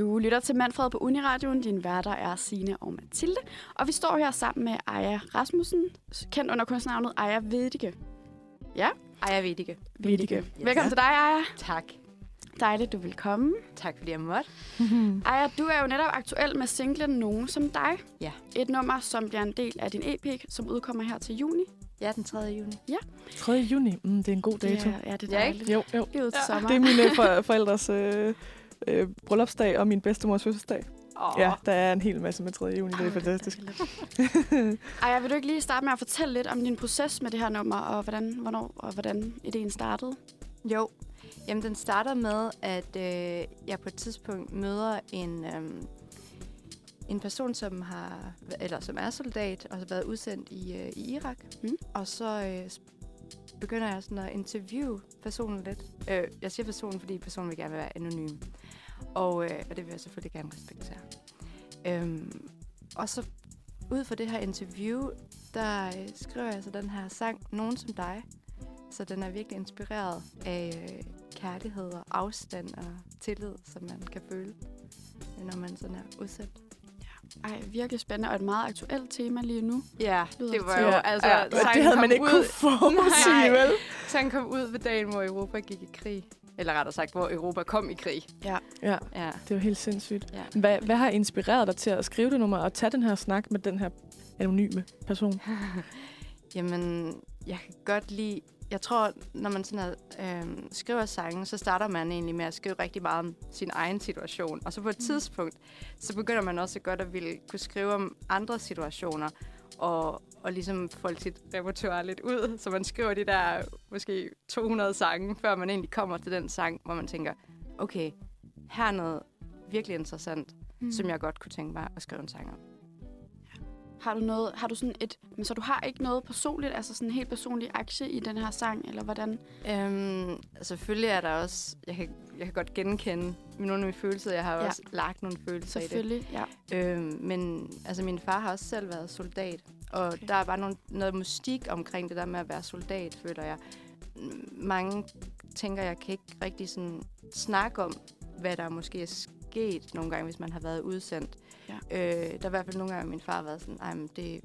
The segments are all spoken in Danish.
Du lytter til Manfred på Uniradioen. Din værter er Sine og Mathilde. Og vi står her sammen med Aya Rasmussen, kendt under kunstnavnet Aya Vedige. Ja, Ej, jeg ved ikke. Vedige. Yes. Velkommen til dig, Aya. Tak. Dejligt, du vil komme. Tak fordi jeg måtte. Aya, du er jo netop aktuel med singlen Nogen som dig. Ja. Et nummer, som bliver en del af din EP, som udkommer her til juni. Ja, den 3. juni. 3. juni, mm, det er en god dato. Det er, ja, det er Ja, ikke? dejligt. Jo, jo. Ud til sommer. Det er mine for, forældres øh, øh, bryllupsdag og min bedstemors fødselsdag. Oh. Ja, der er en hel masse med 3. juni. Det er Ej, fantastisk. Aya, vil du ikke lige starte med at fortælle lidt om din proces med det her nummer, og hvordan, hvornår og hvordan ideen startede? Jo. Jamen, den starter med, at øh, jeg på et tidspunkt møder en, øh, en person, som har eller som er soldat og har været udsendt i, øh, i Irak. Mm. Og så øh, begynder jeg sådan at interviewe personen lidt. Øh, jeg siger personen, fordi personen vil gerne være anonym. Og, øh, og det vil jeg selvfølgelig gerne respektere. Øhm, og så ud fra det her interview, der øh, skriver jeg så den her sang, Nogen som dig. Så den er virkelig inspireret af øh, kærlighed og afstand og tillid, som man kan føle, øh, når man sådan er udsendt. Ej, virkelig spændende, og et meget aktuelt tema lige nu. Ja, Lyder det var til- jo altså... ja, det havde man ikke ud, kunne forudsige, vel? Sangen kom ud ved dagen, hvor Europa gik i krig. Eller rettere sagt, hvor Europa kom i krig. Ja, Ja. det er jo helt sindssygt. ja. Hvad, hvad har inspireret dig til at skrive det nummer og tage den her snak med den her anonyme person? Jamen, jeg kan godt lide... Jeg tror, når man sådan er, øhm, skriver sange, så starter man egentlig med at skrive rigtig meget om sin egen situation. Og så på et Mm. tidspunkt, så begynder man også godt at ville kunne skrive om andre situationer. Og, og ligesom folde sit repertoire lidt ud. Så man skriver de der måske 200 sange, før man egentlig kommer til den sang, hvor man tænker, okay, her er noget virkelig interessant, Mm. som jeg godt kunne tænke mig at skrive en sang om. Har du noget, har du sådan et, men så du har ikke noget personligt, altså sådan en helt personlig aktie i den her sang, eller hvordan? Øhm, selvfølgelig er der også... Jeg kan, jeg kan godt genkende nogle af mine følelser. Jeg har Ja. også lagt nogle følelser i det. Selvfølgelig, ja. Øhm, men altså, min far har også selv været soldat. Og Okay. der er bare nogle, noget mystik omkring det der med at være soldat, føler jeg. Mange tænker, jeg kan ikke rigtig sådan snakke om, hvad der måske er sket nogle gange, hvis man har været udsendt. Ja. Øh, der er i hvert fald nogle gange, min far har været sådan, Ej, men det,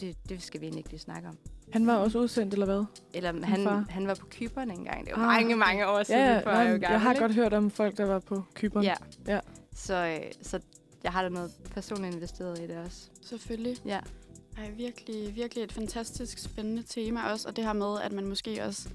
det, det skal vi egentlig ikke lige snakke om. Han var også udsendt, eller hvad? Eller han, han var på Kyberen engang. Det var Ah, mange, mange år siden, Ja, før nej, jeg jo jeg, gammel, jeg har ikke? godt hørt om folk, der var på Kyberen. Ja. Ja. Så, øh, så jeg har da noget personligt investeret i det også. Selvfølgelig. Ja. Ej, virkelig, virkelig et fantastisk spændende tema også, og det her med, at man måske også,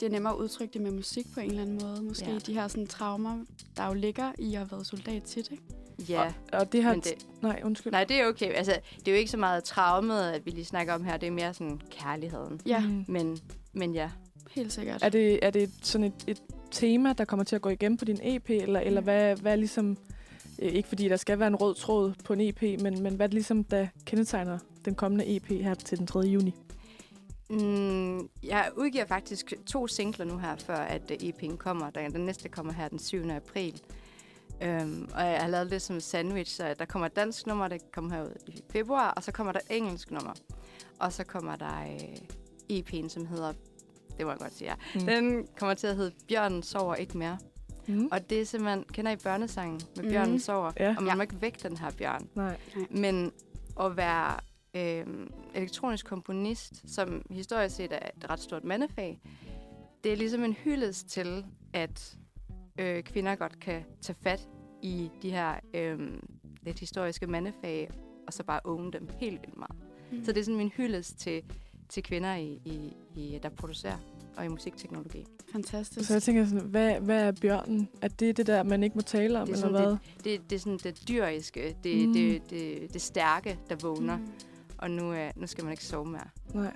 det er nemmere at udtrykke det med musik på en eller anden måde. Måske Ja. de her sådan traumer, der jo ligger i at have været soldat tit, ikke? Ja, Og det har... men det, Nej, undskyld. nej, det er okay. Altså, det er jo ikke så meget traumet, at vi lige snakker om her. Det er mere sådan kærligheden. Ja, Mm. Men, men ja. helt sikkert. Er det, er det sådan et, et tema, der kommer til at gå igen på din EP, eller, eller hvad, hvad er ligesom... øh, Ikke fordi der skal være en rød tråd på en EP, men, men hvad er det ligesom, der kendetegner den kommende EP her til den 3. juni? Mm, jeg udgiver faktisk to singler nu her, før at øh, EP'en kommer. Den, næste kommer her den 7. april. Um, og jeg har lavet det som en sandwich, så der kommer et dansk nummer, det kommer herud i februar, og så kommer der et engelsk nummer. Og så kommer der øh, EP'en, som hedder, det må jeg godt sige, ja. Mm. Den kommer til at hedde Bjørnen sover ikke mere. Mm. Og det er simpelthen, kender I børnesangen med Mhm. Bjørnen sover? Ja. Og man Ja. må ikke vække den her bjørn. Nej. Men at være øh, elektronisk komponist, som historisk set er et ret stort mandefag, det er ligesom en hyldest til, at øh, kvinder godt kan tage fat i de her øh, lidt historiske mandefag, og så bare unge dem helt vildt meget. Mm. Så det er sådan min hyldest til, til kvinder, i, i, i, der producerer og i musikteknologi. Fantastisk. Så jeg tænker sådan, hvad, hvad er bjørnen? Er det det der, man ikke må tale om, Det er eller sådan hvad? Det, det er sådan det dyriske, det, Mm. mm. det, det, det stærke, der vågner, mm. Og nu, øh, nu skal man ikke sove mere. Nej.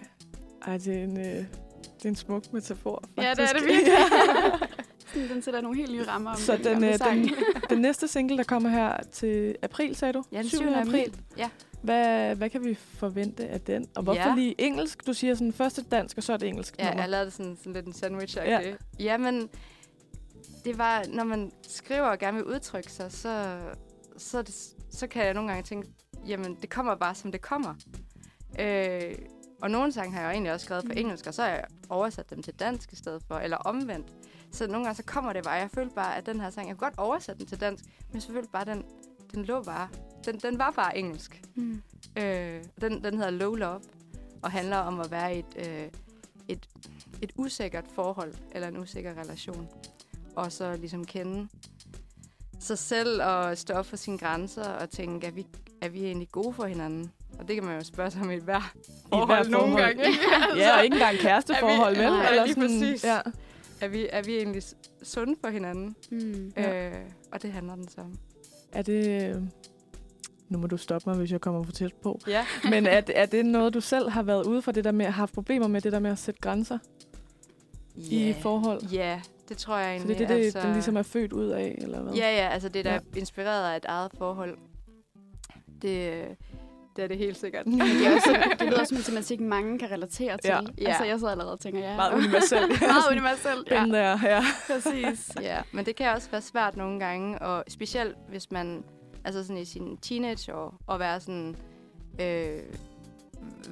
Ej, det er en, øh, det er en smuk metafor, faktisk. Ja, det er det virkelig. Den sætter nogle helt nye rammer om Så den, gamle øh, den, den næste single, der kommer her til april, sagde du? Ja, den 7. 7. april. Ja. Hvad, hvad kan vi forvente af den? Og hvorfor Ja. lige engelsk? Du siger sådan først et dansk, og så et engelsk Ja, nummer. jeg lavede sådan, sådan lidt en sandwich Ja. ja. Jamen, det var, når man skriver og gerne vil udtrykke sig, så, så, det, så kan jeg nogle gange tænke, jamen, det kommer bare, som det kommer. Øh, og nogle sange har jeg jo egentlig også skrevet på Mm. engelsk, og så har jeg oversat dem til dansk i stedet for, eller omvendt. Så nogle gange så kommer det bare. Jeg følte bare, at den her sang, jeg kunne godt oversætte den til dansk, men jeg følte bare, at den, den lå bare. Den, den var bare engelsk. Mm. Øh, den, den hedder Low Love, og handler om at være i et, øh, et, et usikkert forhold, eller en usikker relation. Og så ligesom kende sig selv og stå op for sine grænser og tænke, er vi, er vi egentlig gode for hinanden? Og det kan man jo spørge sig om i et hver forhold hvert nogle forhold. gange. Ikke? Ja, og ikke engang kæresteforhold, Er vi- vel? Nej, Eller lige præcis. Ja. Er vi, er vi egentlig sunde for hinanden? Mm. Ja. Øh, og det handler den så om. Er det... øh, Nu må du stoppe mig, hvis jeg kommer for tæt på. Ja. Men er, det- er det noget, du selv har været ude for, det der med at have problemer med det der med at sætte grænser i forhold? Ja, det tror jeg Så egentlig. det er det, det altså, den ligesom er født ud af, eller hvad? Ja, ja, altså det er da Ja. ja. inspireret af et eget forhold. Det, det er det helt sikkert. Men det, er også, det lyder som en tematik, mange kan relatere til. Ja. Altså, jeg sidder allerede og tænker, ja. Meget universelt. Meget universelt, ja. Den der, ja. Præcis. ja, men det kan også være svært nogle gange, og specielt hvis man altså sådan i sin teenageår, at være sådan, øh,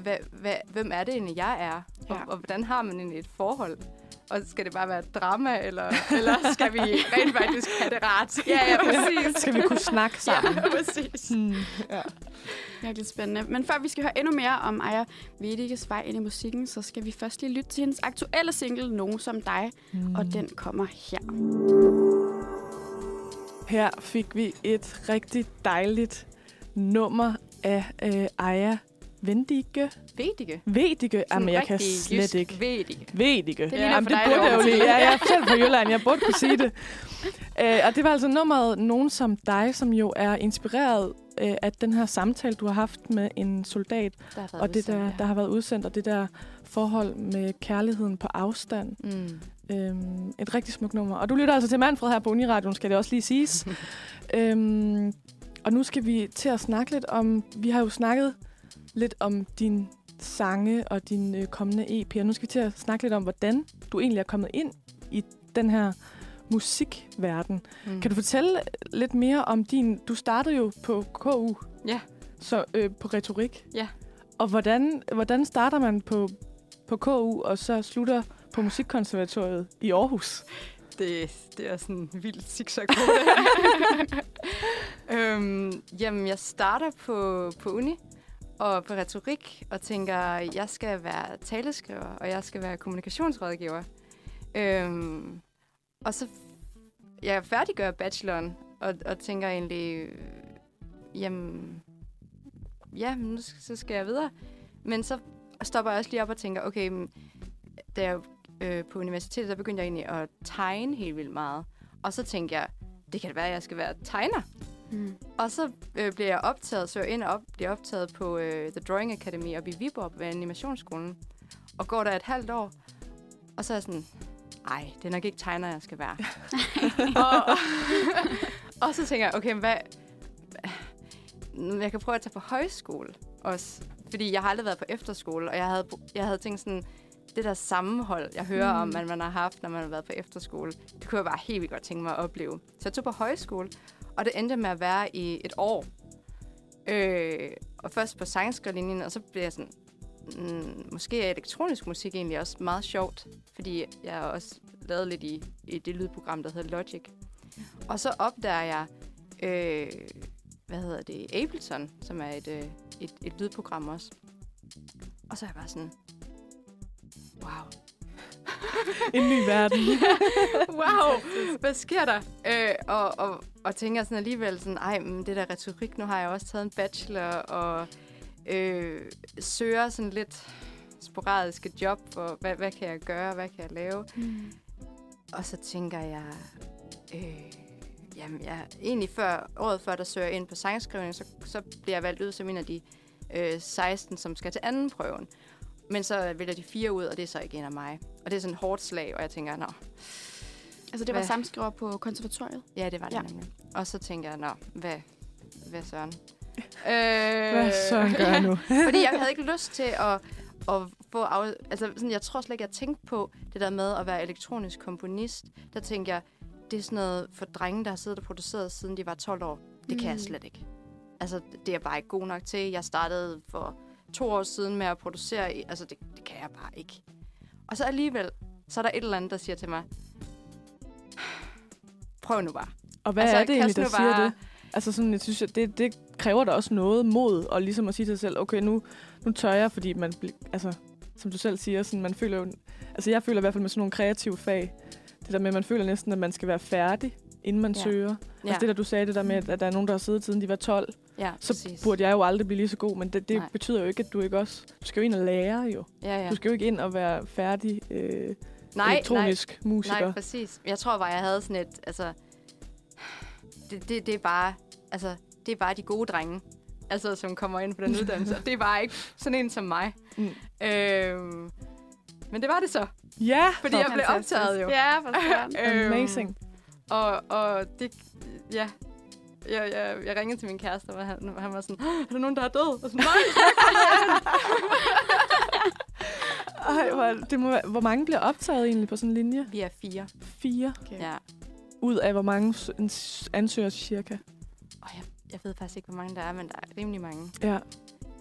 hvad, hvad, hvem er det egentlig, jeg er? Og, Ja. og hvordan har man egentlig et forhold? Og skal det bare være drama, eller, eller skal vi rent faktisk have det rart? Ja, ja, præcis. Skal vi kunne snakke sammen? Ja, præcis. Hmm. Ja. Virkelig spændende. Men før vi skal høre endnu mere om Aya Vedikes vej ind i musikken, så skal vi først lige lytte til hendes aktuelle single, Nogen som dig, Hmm. og den kommer her. Her fik vi et rigtig dejligt nummer af øh, Aya Vendige. Vedige. Vedige? Jamen, jeg kan slet ikke. Vedige. Vedige. Det ligner Jamen, det burde jeg jo ord. lige. Ja, jeg er selv fra Jylland. Jeg burde kunne sige det. Øh, og det var altså nummeret Nogen som dig, som jo er inspireret øh, af den her samtale, du har haft med en soldat, Der og det der, udsendt, ja. der har været udsendt, og det der forhold med kærligheden på afstand. Mm. Øhm, et rigtig smukt nummer. Og du lytter altså til Manfred her på Uniradioen, skal det også lige siges. øhm, og nu skal vi til at snakke lidt om... Vi har jo snakket lidt om din sange og din øh, kommende EP, og nu skal vi til at snakke lidt om, hvordan du egentlig er kommet ind i den her musikverden. Mm. Kan du fortælle lidt mere om din... Du startede jo på KU, Ja. så øh, på retorik. Ja. Og hvordan, hvordan starter man på, på KU, og så slutter på Musikkonservatoriet i Aarhus? Det, det er sådan en vild zigzag øhm, Jamen, jeg starter på, på uni og på retorik, og tænker, jeg skal være taleskriver, og jeg skal være kommunikationsrådgiver. Øhm, og så jeg færdiggør bacheloren, og, og tænker egentlig, jamen, ja, nu skal, så skal jeg videre. Men så stopper jeg også lige op og tænker, okay, da jeg øh, på universitetet, der begyndte jeg egentlig at tegne helt vildt meget. Og så tænkte jeg, det kan det være, at jeg skal være tegner. Mm. Og så øh, blev jeg optaget, så jeg ind og op, blev optaget på øh, The Drawing Academy oppe i Viborg ved animationsskolen. Og går der et halvt år, og så er jeg sådan, ej, det er nok ikke tegner, jeg skal være. og, og så tænker jeg, okay, hvad... Jeg kan prøve at tage på højskole også. Fordi jeg har aldrig været på efterskole, og jeg havde, jeg havde tænkt sådan, det der sammenhold, jeg hører mm. om, at man har haft, når man har været på efterskole, det kunne jeg bare helt vildt godt tænke mig at opleve. Så jeg tog på højskole, og det endte med at være i et år. Øh, og først på sangskrivlinjen, og så blev jeg sådan, mm, måske er elektronisk musik egentlig også meget sjovt, fordi jeg også lavet lidt i, i det lydprogram, der hedder Logic. Og så opdager jeg, øh, hvad hedder det, Ableton, som er et, øh, et, et lydprogram også. Og så er jeg bare sådan, wow, En ny verden. wow, hvad sker der? Øh, og, og, og tænker sådan alligevel sådan, ej, men det der retorik, nu har jeg også taget en bachelor, og øh, søger sådan lidt sporadiske job, og hvad, hvad kan jeg gøre, hvad kan jeg lave? Mm. Og så tænker jeg, øh, jamen jeg, egentlig før, året før, der søger jeg ind på sangskrivning, så, så bliver jeg valgt ud som en af de øh, 16, som skal til anden prøven. Men så vælger de fire ud, og det er så ikke en af mig. Og det er sådan et hårdt slag, og jeg tænker, nå, Altså, det var Hvad? samskriver på konservatoriet. Ja, det var det Ja. nemlig. Og så tænker jeg, nå, hvad, hvad søren? øh, Hvad Søren gør jeg nu? fordi jeg havde ikke lyst til at, at få... Af, altså, sådan, jeg tror slet ikke, jeg tænkte på det der med at være elektronisk komponist. Der tænker jeg, det er sådan noget for drenge, der har siddet og produceret, siden de var 12 år. Det kan jeg Mm. slet ikke. Altså, det er jeg bare ikke god nok til. Jeg startede for to år siden med at producere. Altså, det, det kan jeg bare ikke. Og så alligevel, så er der et eller andet, der siger til mig, prøv nu bare. Og hvad Altså, er det egentlig, der siger bare- det? Altså sådan, jeg synes, det, det kræver da også noget mod, og ligesom at sige til sig selv, okay, nu, nu tør jeg, fordi man, altså, som du selv siger, sådan, man føler jo, altså jeg føler i hvert fald med sådan nogle kreative fag, det der med, at man føler næsten, at man skal være færdig, inden man Ja. søger. Ja, Altså det der, du sagde, det der med, at der er nogen, der har siddet siden de var 12, ja så præcis. burde jeg jo aldrig blive lige så god, men det, det Nej. betyder jo ikke, at du ikke også, du skal jo ind og lære jo. ja, ja. Du skal jo ikke ind og være færdig øh, nej, elektronisk nej, musiker. nej, præcis. Jeg tror bare, jeg havde sådan et, altså, det, det, det er bare, altså, det er bare de gode drenge, altså, som kommer ind på den uddannelse. det er bare ikke sådan en som mig. Mm. Øhm, men det var det så, Ja, fordi jeg blev Fantastisk. optaget jo. Ja, for. Øhm, amazing. Og, og det, ja, jeg, jeg, jeg ringede til min kæreste, og han, han var sådan, er der nogen, der er død? Og sådan, nej, Ej, hvor, det må være, hvor mange bliver optaget egentlig på sådan en linje? vi er fire. Fire Okay. Ja. ud af hvor mange s- en s- ansøger cirka? Og jeg, jeg ved faktisk ikke, hvor mange der er, men der er rimelig mange. Ja.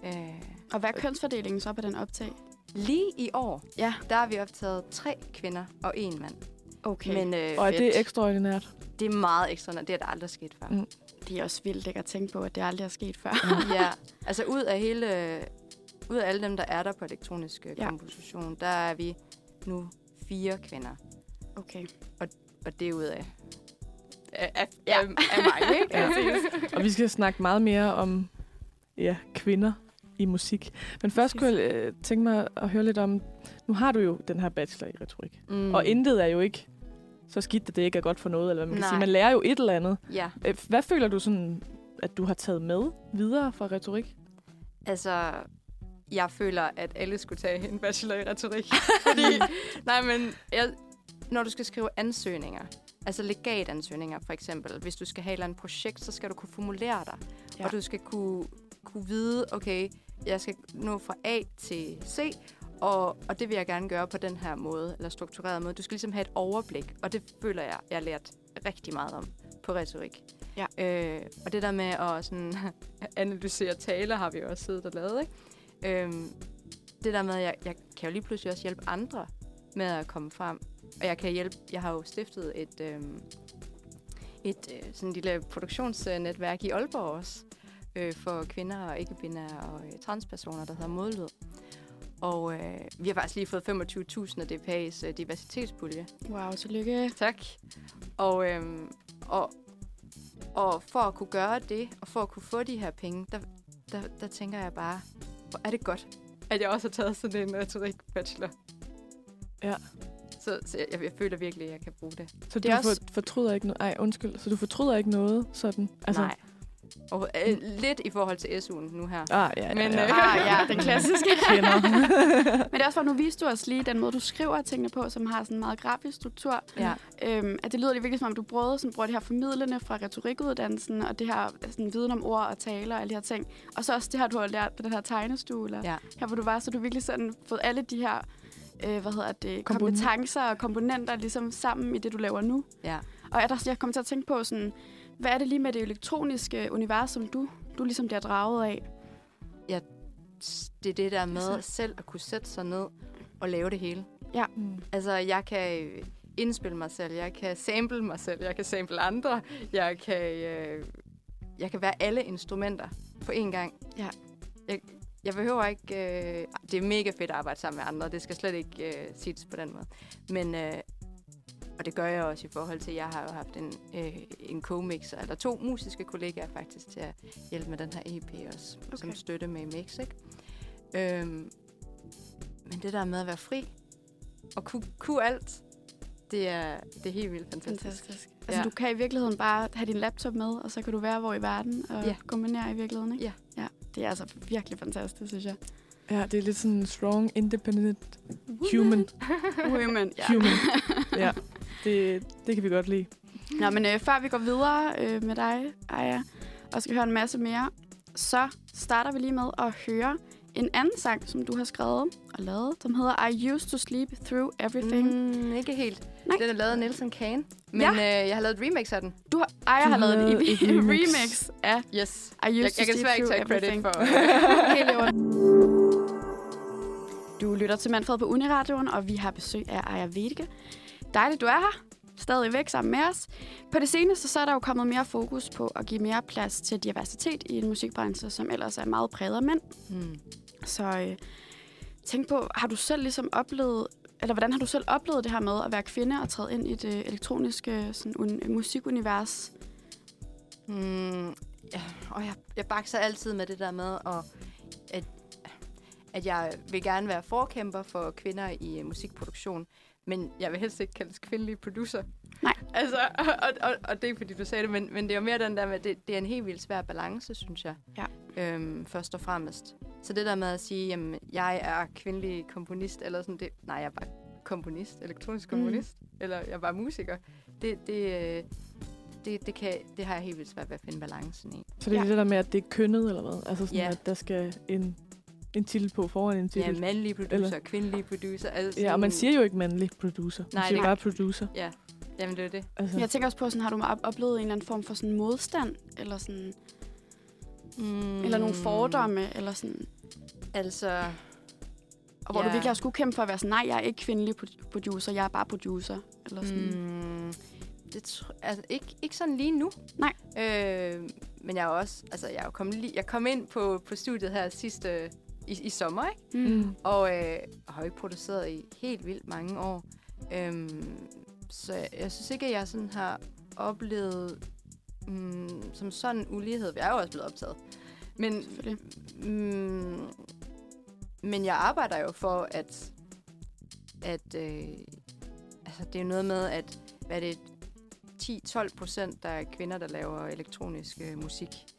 Øh, Og hvad er kønsfordelingen så på den optag? lige i år, Ja. der har vi optaget tre kvinder og en mand. Okay. Men øh, Og er fedt. det ekstraordinært? det er meget ekstra, det er der aldrig sket før. Mm. det er også vildt ikke at tænke på, at det aldrig er sket før. ja, altså ud af hele, ud af alle dem, der er der på elektronisk øh, Ja. komposition, der er vi nu fire kvinder. Okay. Og det er ud af, af, af, Ja. af, af mig, ikke? Ja. Og vi skal snakke meget mere om ja, kvinder i musik. Men først kunne jeg øh, tænke mig at høre lidt om, nu har du jo den her bachelor i retorik. Mm. Og intet er jo ikke så skidt, at det ikke er godt for noget, eller hvad man kan Nej. sige. Man lærer jo et eller andet. Ja, Øh, Hvad føler du sådan, at du har taget med videre fra retorik? altså, jeg føler, at alle skulle tage en bachelor i retorik. Fordi, nej, men jeg, når du skal skrive ansøgninger, altså legatansøgninger for eksempel, hvis du skal have et eller andet projekt, så skal du kunne formulere dig. Ja. Og du skal kunne, kunne vide, okay, jeg skal nå fra A til C, og, og det vil jeg gerne gøre på den her måde, eller struktureret måde. Du skal ligesom have et overblik, og det føler jeg, jeg har lært rigtig meget om på retorik. Ja. Øh, og det der med at sådan, analysere taler, har vi jo også siddet og lavet, ikke? Øhm, det der med, at jeg, jeg kan jo lige pludselig også hjælpe andre med at komme frem. Og jeg kan hjælpe, jeg har jo stiftet et, øhm, et øh, sådan lille produktionsnetværk i Aalborg også, øh, for kvinder og ikke-binære og øh, transpersoner, der hedder Modlyd. Og øh, vi har faktisk lige fået 25.000 af DPA's øh, diversitetspulje. Wow, tillykke. Tak. Og, øhm, og, og for at kunne gøre det, og for at kunne få de her penge, der, der, der tænker jeg bare, hvor er det godt, at jeg også har taget sådan en retorik-bachelor. Ja. Så, så jeg, jeg føler virkelig, at jeg kan bruge det. Så Det du også- fortryder ikke noget? Ej, undskyld. Så du fortryder ikke noget sådan? Altså, Nej. Og, øh, lidt i forhold til SU'en nu her. Ah, ja, ja, Men, ja. øh, Ah, ja, den klassiske. Men det er også for, nu viste du os lige den måde, du skriver tingene på, som har sådan en meget grafisk struktur. Ja. Øhm, at det lyder lige virkelig som om, du bruger, sådan, bruger det her formidlende fra retorikuddannelsen, og det her sådan, viden om ord og taler og alle de her ting. Og så også det her, du har lært på den her tegnestue, eller Ja. her hvor du var, så du virkelig sådan fået alle de her øh, hvad hedder det, kompetencer og komponenter ligesom sammen i det, du laver nu. Ja. Og er der, jeg kommer til at tænke på, sådan, hvad er det lige med det elektroniske univers, som du, du ligesom bliver draget af? Det er det der med Altså- selv at kunne sætte sig ned og lave det hele. Mm. Altså, jeg kan øh, indspille mig selv, jeg kan sample mig selv, jeg kan sample andre, jeg kan, øh, jeg kan være alle instrumenter på én gang. Ja. Jeg, jeg behøver ikke... Øh, det er mega fedt at arbejde sammen med andre, det skal slet ikke øh, siges på den måde. Men, øh, og det gør jeg også i forhold til, jeg har jo haft en, øh, en co-mixer, eller to musiske kollegaer faktisk, til at hjælpe med den her EP også, okay. som støtte med i mix, ikke? Øhm, men det der med at være fri, og kunne, kunne alt, det er, det er helt vildt fantastisk. Fantastisk. Altså, Ja. du kan i virkeligheden bare have din laptop med, og så kan du være hvor i verden og Ja. kombinere i virkeligheden, ikke? Ja. ja. Det er altså virkelig fantastisk, synes jeg. Ja, det er lidt sådan strong, independent human. Women, ja. human. Ja, det, det kan vi godt lide. Nå, men øh, før vi går videre øh, med dig, Aya, og skal høre en masse mere, så starter vi lige med at høre en anden sang, som du har skrevet og lavet, som hedder I Used to Sleep Through Everything. Mm. Ikke helt. Nej. Den er lavet af Nelson Kane, men Ja. øh, jeg har lavet et remix af den. Du har, Aya Du har lavet lavede et, et et remix. remix af Yes. I Used Jeg, to jeg kan Sleep desværre ikke tage Through credit Everything. for... Helt i orden. Du lytter til Manfred på Uniradioen, og vi har besøg af Aya Vedike. Dejligt, du er her. stadigvæk sammen med os. På det seneste så er der jo kommet mere fokus på at give mere plads til diversitet i en musikbranche, som ellers er meget præget af mænd. Mm. Så øh, tænk på, har du selv ligesom oplevet, eller hvordan har du selv oplevet det her med at være kvinde og træde ind i det elektroniske sådan, un- musikunivers? Mm, ja, og jeg, jeg bakser altid med det der med, at, at, at jeg vil gerne være forkæmper for kvinder i musikproduktion, men jeg vil helst ikke kaldes kvindelig producer. Nej. Altså, og, og, og det er fordi, du sagde det, men, men det er jo mere den der med, det, det er en helt vildt svær balance, synes jeg. Ja. Øhm, først og fremmest. Så det der med at sige, jamen, jeg er kvindelig komponist, eller sådan det, nej, jeg er bare komponist, elektronisk Mm. komponist, mm. eller jeg er bare musiker. Det, det, øh, det, det, kan, det har jeg helt vildt svært ved at finde balancen i. Så det er Ja. det der med, at det er kønnet, eller hvad? Altså sådan, Ja. at der skal en, en titel på foran en Ja, titel. mandlige producer, Eller- kvindelige producer. Altså Ja, og man siger jo ikke mandlig producer. Man Nej, siger det- bare producer. Ja, jamen det er det. Altså, Jeg tænker også på, sådan, har du op- oplevet en eller anden form for sådan modstand, eller, sådan, Mm. eller nogle fordomme, eller sådan, Altså, og hvor Ja. du virkelig har skulle kæmpe for at være sådan, nej, jeg er ikke kvindelig pro- producer, jeg er bare producer. Eller sådan. mm, det tr- altså, ikke, ikke sådan lige nu. Nej. Øh, men jeg er også, altså jeg er jo kommet, li- jeg kom ind på, på studiet her sidste, i, i sommer, ikke? Mm. Og øh, har jo ikke produceret i helt vildt mange år. Øhm, så jeg, jeg synes ikke, at jeg sådan har oplevet mm, som sådan ulighed. Jeg er jo også blevet optaget. Men, mm, men jeg arbejder jo for, at, at øh, altså, det er jo noget med, at hvad er det, 10-12 procent, der er kvinder, der laver elektronisk øh, musik.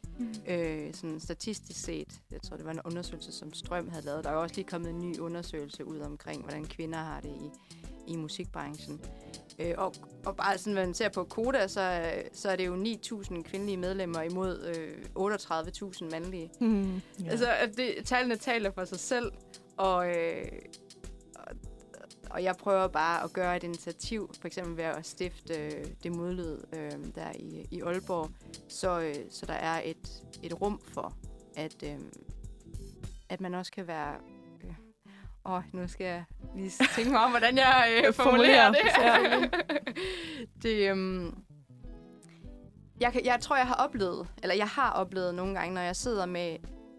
Mm. Øh, sådan statistisk set, jeg tror, det var en undersøgelse, som Strøm havde lavet. Der er jo også lige kommet en ny undersøgelse ud omkring, hvordan kvinder har det i, i musikbranchen. Øh, og, og bare sådan, når man ser på Koda, så, er- så er det jo 9.000 kvindelige medlemmer imod øh, 38.000 mandlige. Ja. Ja. Altså, det, tallene taler for sig selv, og, øh, og, og jeg prøver bare at gøre et initiativ, for eksempel ved at stifte øh, det modlyd øh, der i, i Aalborg, så, øh, så der er et, et rum for, at, øh, at man også kan være... Øh, åh, nu skal jeg lige tænke mig om, hvordan jeg øh, formulerer Formulerer, det. det øhm, jeg, kan, jeg tror, jeg har oplevet, eller jeg har oplevet nogle gange, når jeg sidder med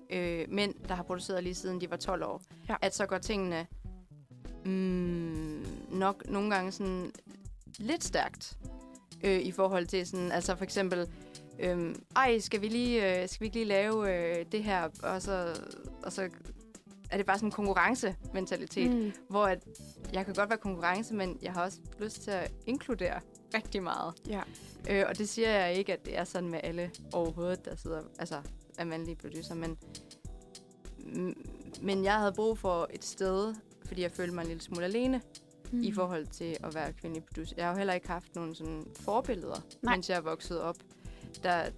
øh, mænd, der har produceret lige siden de var 12 år, Ja. at så går tingene mm, nok nogle gange sådan lidt stærkt øh, i forhold til sådan, altså for eksempel, øh, ej, skal vi lige, øh, skal vi ikke lige lave øh, det her, og så, og så er det bare sådan en konkurrencementalitet, mm. Hvor at jeg kan godt være konkurrence, men jeg har også lyst til at inkludere rigtig meget. Ja. Øh, og det siger jeg ikke, at det er sådan med alle overhovedet, der sidder, altså er mandlige producer, men, men jeg havde brug for et sted, fordi jeg følte mig en lille smule alene mm. i forhold til at være kvindelig producer. Jeg har jo heller ikke haft nogen sådan forbilleder, Nej. Mens jeg er vokset op, der,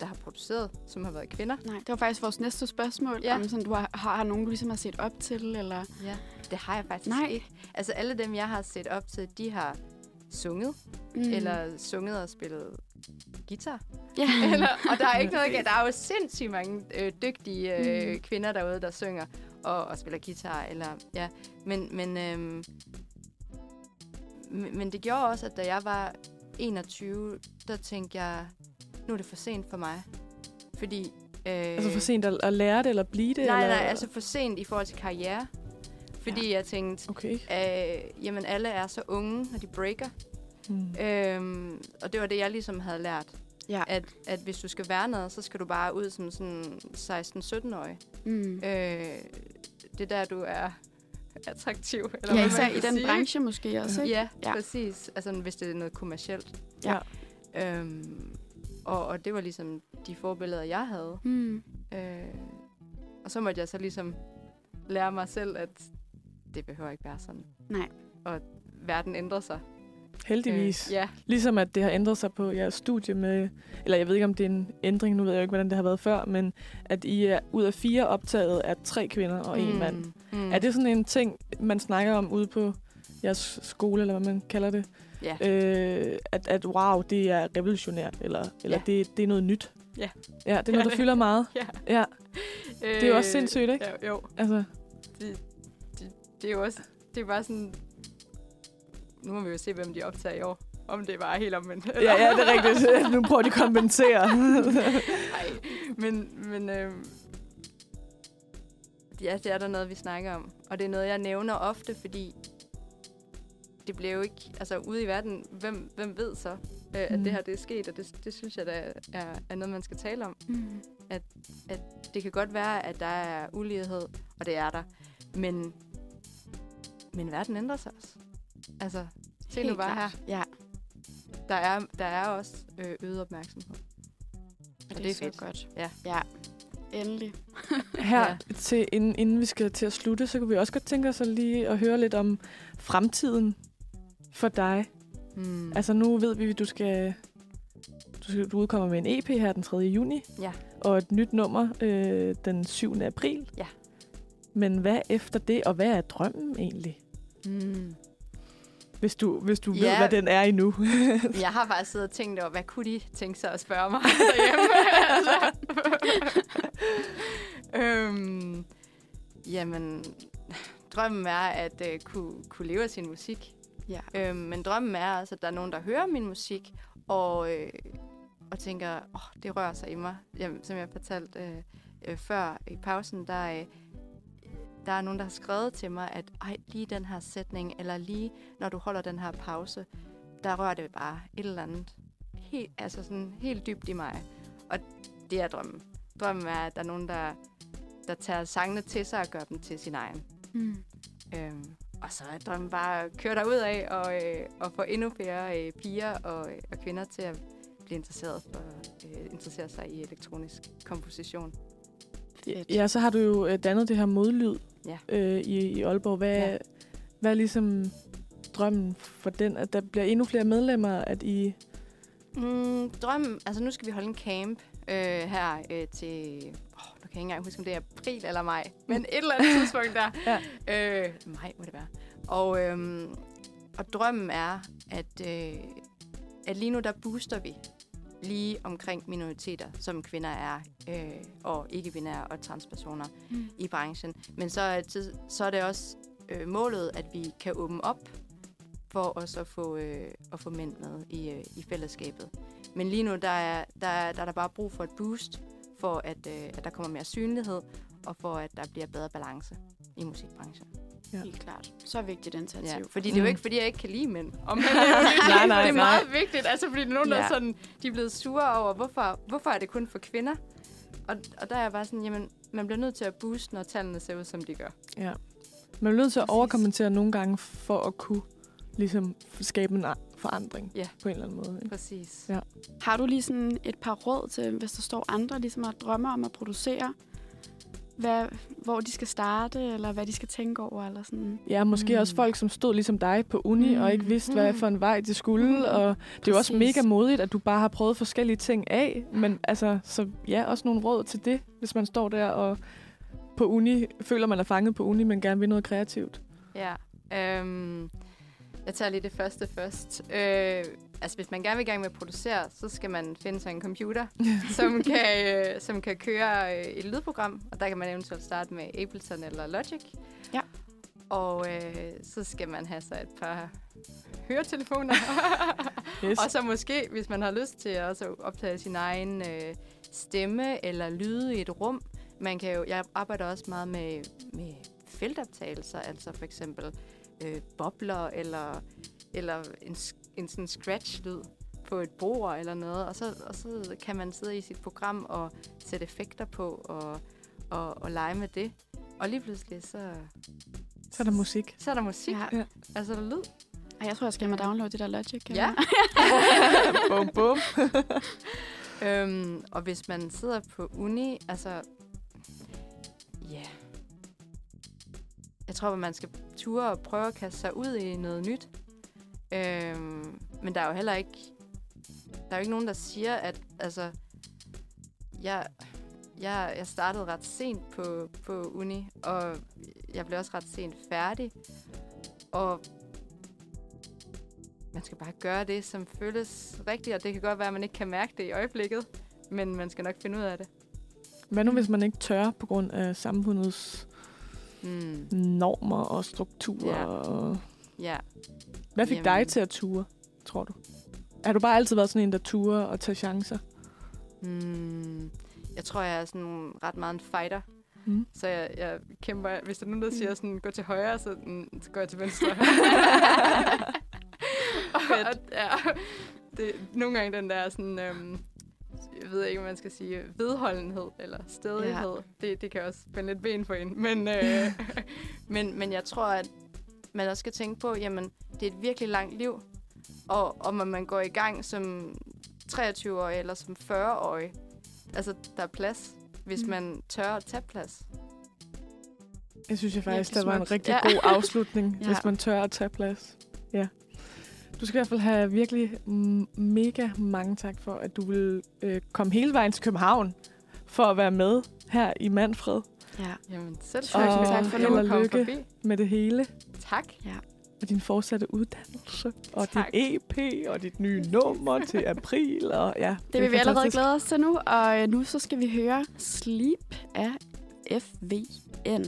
der har produceret, som har været kvinder. Nej, det var faktisk vores næste spørgsmål. Ja. Om sådan, du har, har, har nogen, du ligesom har set op til? Eller? Ja. Det har jeg faktisk Nej. ikke. Altså alle dem, jeg har set op til, de har sunget, Mm. eller sunget og spillet guitar. Ja. eller, og der er ikke noget, der er jo sindssygt mange øh, dygtige øh, Mm. kvinder derude, der synger og, og spiller guitar. Eller, ja. Men, men, men, men det gjorde også, at da jeg var 21, der tænkte jeg, nu er det for sent for mig. Fordi... Øh, Altså for sent at, at lære det, eller blive det? Nej, eller? nej, altså for sent i forhold til karriere. Fordi ja. jeg tænkte, Okay. øh, jamen alle er så unge, når de breaker. Hmm. Øhm, og det var det, jeg ligesom havde lært. Ja. At, at hvis du skal være noget, så skal du bare ud som sådan 16-17-årig. Mm. Øh, det er der, du er attraktiv. Eller Ja, hvad især i den sige. branche måske også, ikke? Ja, Ja. præcis. Altså hvis det er noget kommercielt. Ja. Øhm, og, og det var ligesom de forbilleder, jeg havde. Mm. Øh, og så måtte jeg så ligesom lære mig selv, at det behøver ikke være sådan. Nej. Og verden ændrer sig. Heldigvis. Øh, ja. Ligesom at det har ændret sig på jeres studie med, eller jeg ved ikke, om det er en ændring, nu ved jeg jo ikke, hvordan det har været før, men at I er ud af fire optaget er tre kvinder og en mand. Mm. Er det sådan en ting, man snakker om ude på jeres skole, eller hvad man kalder det? Ja. Øh, at, at wow, det er revolutionært, eller, eller Ja. det, det er noget nyt? Ja. Ja, det er noget, der fylder meget. Ja. Ja, Øh, det er jo også sindssygt, ikke? Ja, jo. Altså, Det, det, det er jo også... Det er bare sådan... nu må vi jo se, hvem de optager i år. Om det var helt omvendt. Ja, ja, det er rigtigt. Nu prøver de at kompensere. Nej, men, men øh, ja, det er der noget, vi snakker om. Og det er noget, jeg nævner ofte, fordi det blev jo ikke, altså ude i verden, hvem, hvem ved så, øh, at Mm. det her det er sket, og det, det synes jeg, der er, er noget, man skal tale om. Mm. Det kan godt være, at der er ulighed, og det er der, men, men verden ændrer sig også. Altså, se nu Helt bare klart. her. Ja, Der er, der er også øh, øget opmærksomhed. og det det, er fedt. godt. Ja. ja. Endelig. Her, Ja. til, inden, inden vi skal til at slutte, så kunne vi også godt tænke os at lige at høre lidt om fremtiden for dig. Mm. Altså nu ved vi, at du skal, du, skal, du udkommer med en EP her den 3. juni. Ja. Og et nyt nummer øh, den 7. april. Ja. Men hvad efter det, og hvad er drømmen egentlig? Mm. Hvis du, hvis du Ja. ved, hvad den er endnu. Jeg har faktisk siddet og tænkt over, hvad kunne de tænke sig at spørge mig derhjemme? altså. Øhm, jamen, drømmen er at øh, kunne, kunne leve af sin musik. Ja. Øhm, men drømmen er også, at der er nogen, der hører min musik, og, øh, og tænker, åh, oh, det rører sig i mig. Jamen, som jeg fortalte øh, øh, før i pausen, der, øh, der er nogen, der har skrevet til mig, at Ej, lige den her sætning, eller lige når du holder den her pause, der rører det bare et eller andet helt, altså sådan helt dybt i mig. Og det er drømmen. Drømmen er, at der er nogen, der, der tager sangene til sig og gør dem til sin egen. Mm. Øhm, og så er drømmen bare at køre derud af og, øh, og få endnu flere øh, piger og, øh, og kvinder til at blive interesseret for øh, interessere sig i elektronisk komposition. Fedt. ja, så har du jo øh, dannet det her modlyd Ja. øh, i, i Aalborg. Hvad, Ja. ja. hvad er ligesom drømmen for den? At der bliver endnu flere medlemmer, at I... Mm, drømmen, altså nu skal vi holde en camp øh, her øh, til, åh, nu kan jeg ikke engang huske, om det er april eller maj, men et eller andet tidspunkt der. Ja. Øh, maj må det være. Og, øhm, og drømmen er, at, øh, at lige nu der booster vi lige omkring minoriteter, som kvinder er, øh, og ikke-binære og transpersoner Mm. i branchen. Men så er, tid, så er det også øh, målet, at vi kan åbne op for også at få, øh, at få mænd med i, øh, i fællesskabet. Men lige nu, der er, der, er, der er der bare brug for et boost, for at, øh, at der kommer mere synlighed, og for at der bliver bedre balance i musikbranchen. Ja. Helt klart. Så vigtigt initiativ. Ja, fordi det er jo Mm. ikke, fordi jeg ikke kan lide mænd. Og mænd er jo virkelig- Nej, nej, det er nej. meget vigtigt, altså fordi der nogen, der Ja. er sådan, de er blevet sure over, hvorfor, hvorfor er det kun for kvinder? Og, og der er jeg bare sådan, jamen, man bliver nødt til at booste, når tallene ser ud, som de gør. Ja. Man er nødt til at Præcis. overkommentere nogle gange, for at kunne ligesom, skabe en forandring Ja. på en eller anden måde. Ikke? Præcis. Ja. Har du lige sådan et par råd til, hvis der står andre, ligesom har drømmer om at producere, hvad, hvor de skal starte, eller hvad de skal tænke over, eller sådan? Ja, måske Mm. også folk, som stod ligesom dig på uni, Mm. og ikke vidste, hvad Mm. for en vej de skulle. Mm. Og det er jo også mega modigt, at du bare har prøvet forskellige ting af. Men altså, så ja, også nogle råd til det, hvis man står der og på uni, føler man er fanget på uni, men gerne vil noget kreativt. Ja. Øhm, jeg tager lige det første først. Øh, altså, hvis man gerne vil i gang med at producere, så skal man finde sig en computer, som, kan, øh, som kan køre øh, et lydprogram. Og der kan man eventuelt starte med Ableton eller Logic. Ja. Og øh, så skal man have sig et par høretelefoner. Yes. Og så måske, hvis man har lyst til at også optage sin egen øh, stemme eller lyde i et rum. Man kan jo, jeg arbejder også meget med, med feltoptagelser, altså for eksempel øh, bobler eller, eller en, en sådan scratch-lyd på et bord eller noget. Og så, og så kan man sidde i sit program og sætte effekter på og, og, og lege med det. Og lige pludselig, så, Så er der musik. så er der musik. Ja. Altså, der er lyd. Ej, jeg tror, jeg skal og downloade det der Logic. Ja. bum, bum. Øhm, og hvis man sidder på uni, altså... Jeg tror, at man skal ture og prøve at kaste sig ud i noget nyt. Øhm, men der er jo heller ikke... Der er jo ikke nogen, der siger, at... Altså... Jeg, jeg, jeg startede ret sent på, på uni, og jeg blev også ret sent færdig. Og man skal bare gøre det, som føles rigtigt, og det kan godt være, at man ikke kan mærke det i øjeblikket, men man skal nok finde ud af det. Hvad nu, hvis man ikke tør på grund af samfundets Mm. normer og strukturer? Ja. Og... Ja. Hvad fik Jamen. dig til at ture, tror du? Har du bare altid været sådan en, der turer og tager chancer? Hmm, jeg tror, jeg er sådan ret meget en fighter. Mm. Så jeg, jeg kæmper... Hvis der er nogen, der siger sådan, gå til højre, så, mm, så går jeg til venstre. og, og, ja, det, nogle gange den der sådan... Øhm, jeg ved ikke, hvad man skal sige, vedholdenhed eller stedighed. Ja. Det, det kan også spænde lidt ben for en. Men, øh, men, men jeg tror, at man også skal tænke på, jamen, det er et virkelig langt liv. Og om man går i gang som 23-årig eller som 40-årig, altså, der er plads, hvis Mm. man tør at tage plads. Jeg synes jeg faktisk, der var en rigtig Ja. god afslutning, Ja. hvis man tør at tage plads. Ja. Du skal i hvert fald have virkelig mega mange tak for, at du vil øh, komme hele vejen til København for at være med her i Manfred Ja. Jamen, selv Og tak, tak for at komme lykke. forbi. med det hele. Tak. Og din fortsatte uddannelse, og Tak. dit EP, og dit nye nummer til april. Og ja, Det vil vi allerede fantastisk. glæde os til nu, og øh, nu så skal vi høre Sleep af FVN.